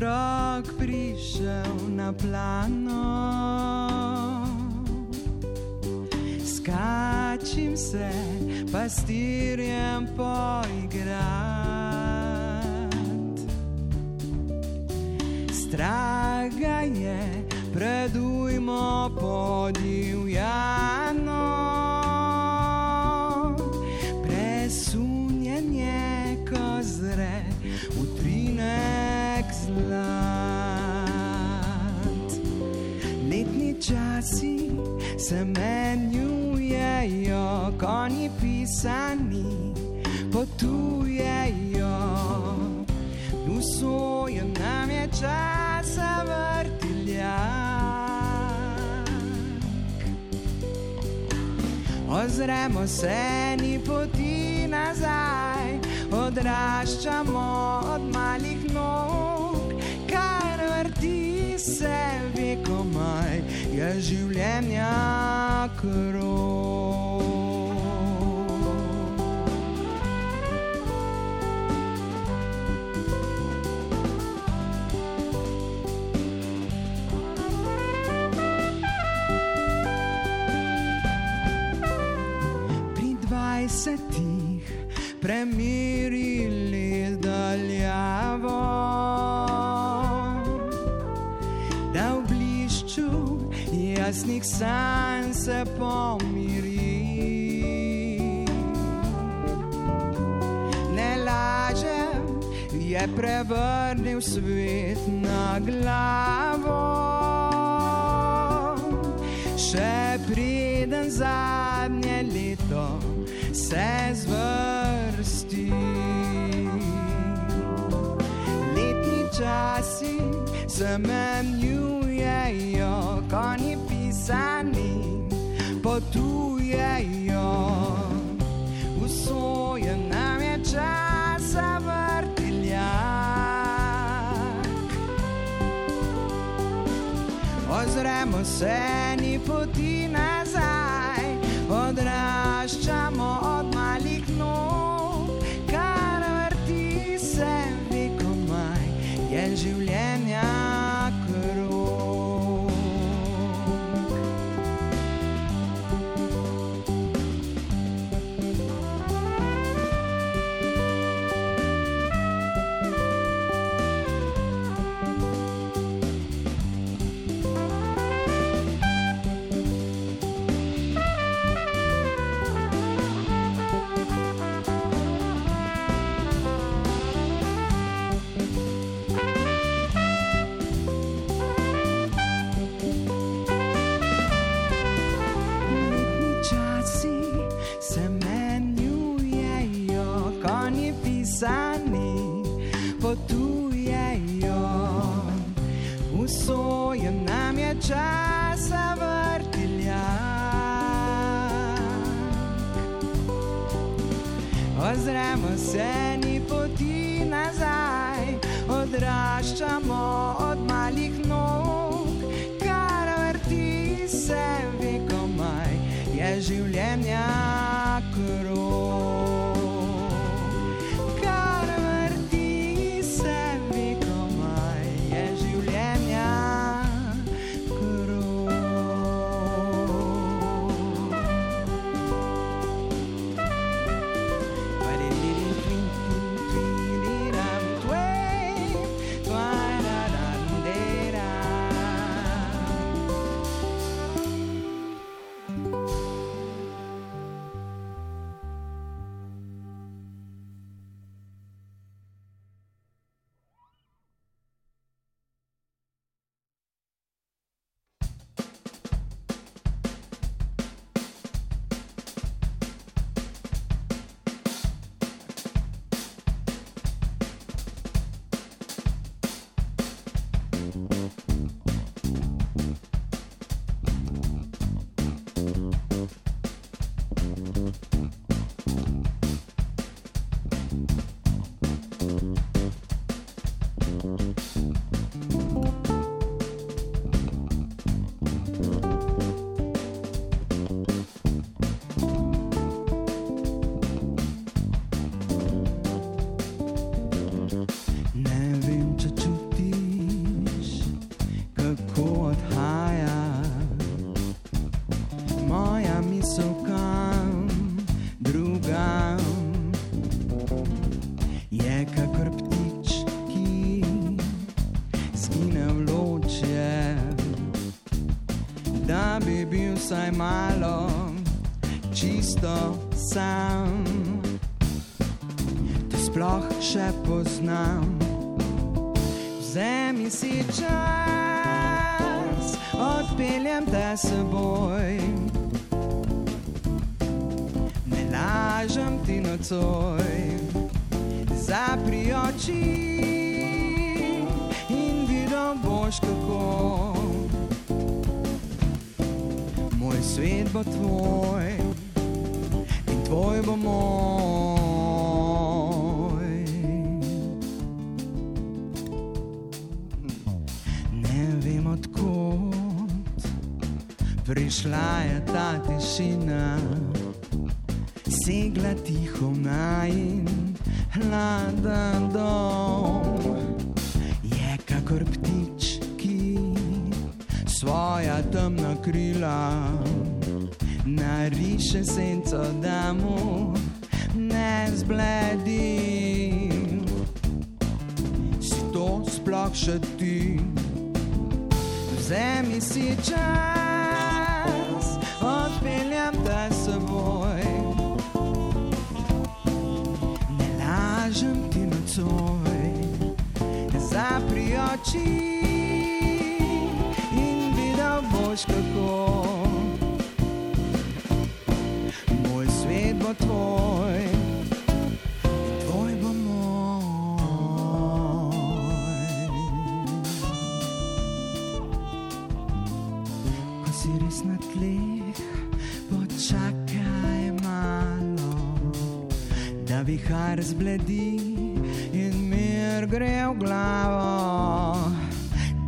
otrok prišel na plano. Skačim se, pastirjem poigrat. Straga je, predujmo podivjano. Časi se menjujejo, konji pisani potujejo. Usojo nam je časa vrtiljak. Ozremo se ni poti nazaj, odraščamo od malih nog, kar vrti se vekomaj, je življenja krog. pri dvajsetih premirili jasnih sanj se pomiri. Ne lažem, je prevrnil svet na glavo še preden zadnje leto se zvrsti. Letni časi se menjujejo, konji pisani potujejo. Usojen nam je časa vrtiljak. Ozremo se ni poti nazaj, odraščamo od malih nog, Ozremo se ni poti nazaj, odraščamo od malih nog, kar vrti se vekomaj, je življenja Mm-hmm. Vzemi si čas, odpeljem te seboj. Ne lažem ti nocoj, zapri oči in videl boš kako. Moj svet bo tvoj in tvoj bo moj. Vem odkot prišla je ta tišina, segla tiho v najin hladen dom. Je kakor ptič, ki svoja temna krila nariše senco, da mu ne zbledi. Si to sploh še ti? Vzemi si čas, odpeljem te s seboj. Ne lažem ti nocoj, zapri oči in videl boš kako. Moj svet bo tvoj. Si res na tleh, počakaj malo, da vihar zbledi in mir gre v glavo.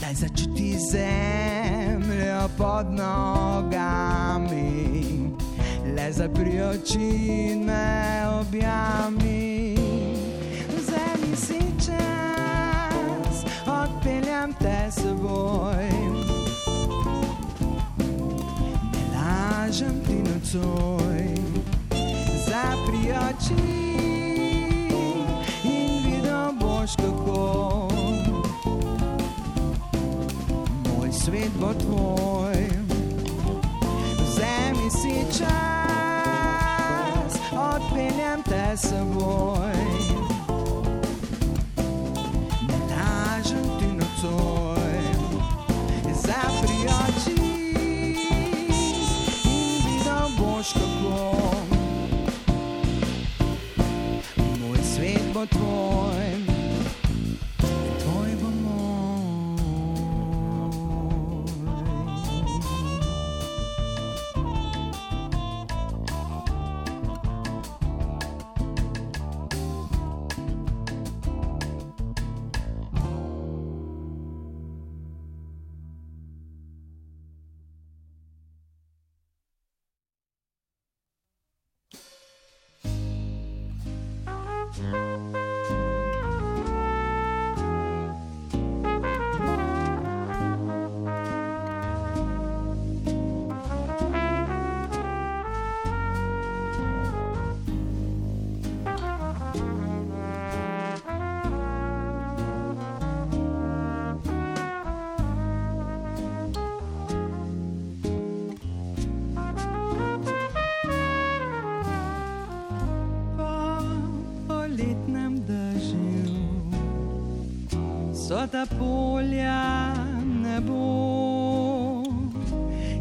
Daj začuti zemljo pod nogami, le zapri oči in me objami. Vzemi si čas, odpeljem te s seboj. Lažem ti nocoj, zapri oči in videl boš kako. Moj svet bo tvoj, vzemi si čas, odpeljem te s seboj. Ne lažem ti nocoj, zapri svet so ta polja nebo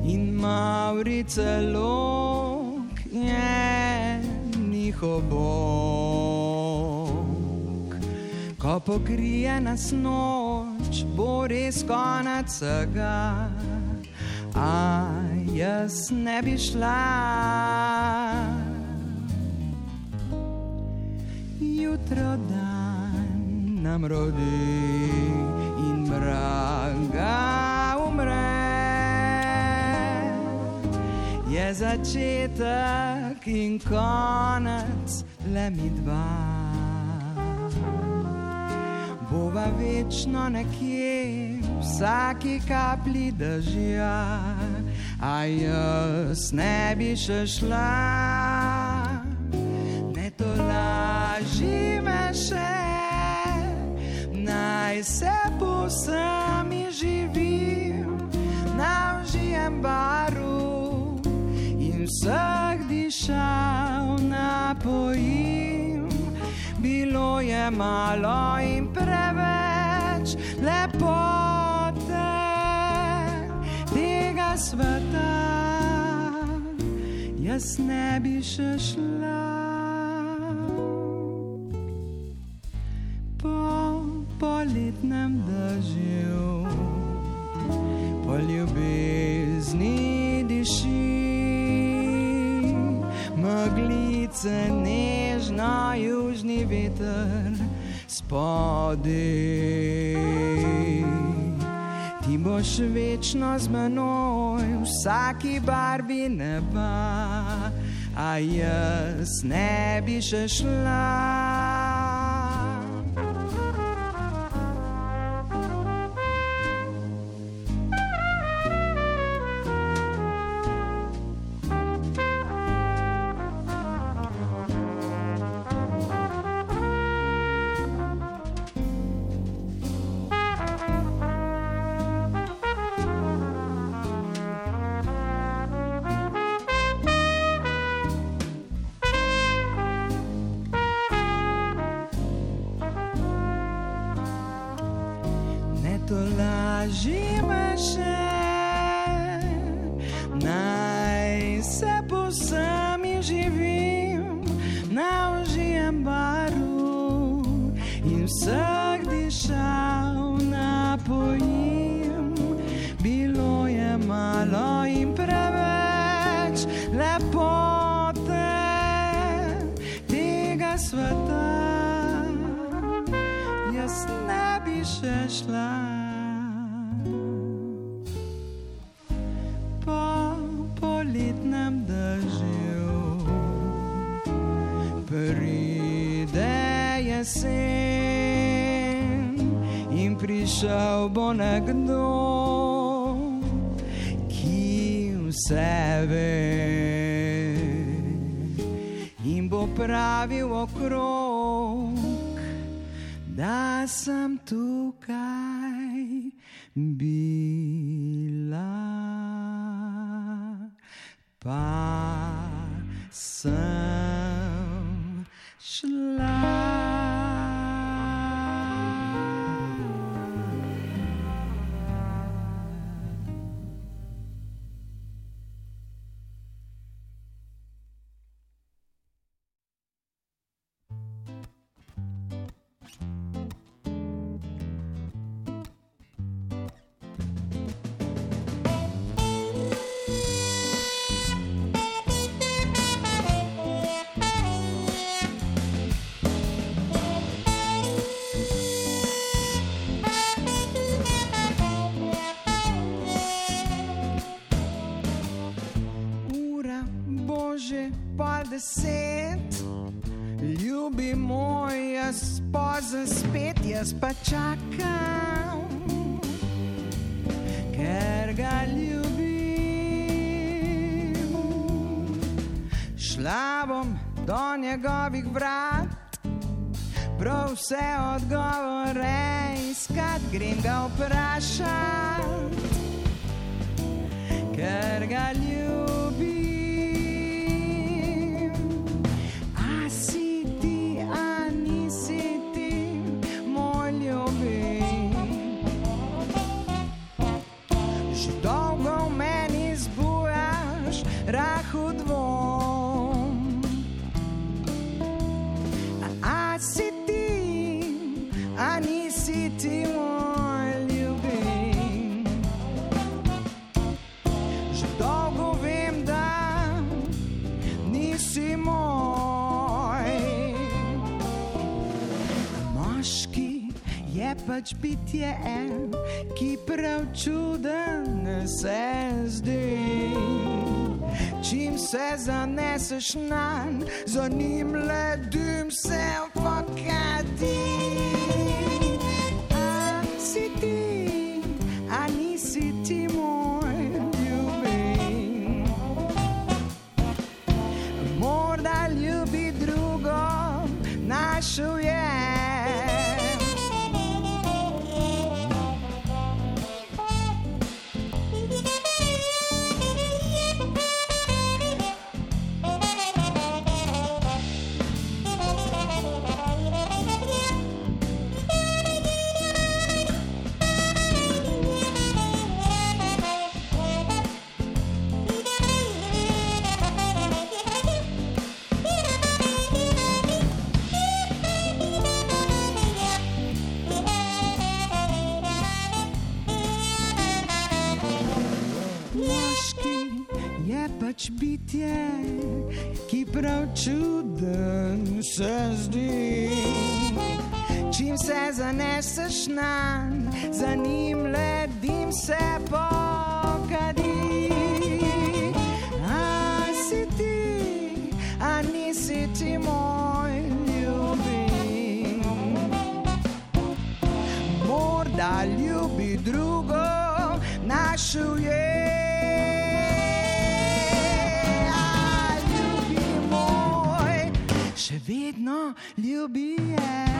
in Maurice lok je njihov bog. Ko pokrije nas noč, bo res konec vsega, a jaz ne bi šla. jutro nam rodi in mraga umre. Je začetek in konec, le mi dva. Bova večno nekje, vsaki kapli dežja, a jaz ne bi še šla. Ne to laži se posami živim, navžijem baru vseh dišav napojim. Bilo je malo in preveč lepote tega sveta, jaz ne bi še šla. Poletnem dežju, po ljubezni diši, meglice nežno, južni veter spodaj. Ti boš večno z menoj, v vsaki barvi neba, a jaz ne bi še šla. Še šla. Po poletnem dežju pride jesen in prišel bo nekdo, ki vse ve in bo pravil okrog da sem tukaj bila, pa sem šla. Deset, ljubi moj, jaz pozem spet, jaz pa čakam, ker ga ljubim. Šla bom do njegovih vrat, prav vse odgovore iskat, grem ga vprašati ker ga ljubim. Je pač bitje en, ki prav čuden se zdi. Čim se zaneseš na njega, za njim ledim se pokadi. Zaneseš na, za njim ledim se pokadi. A si ti, a nisi ti moj ljubi. Morda ljubi drugo, našel je. A ljubi moj, še vedno ljubi je.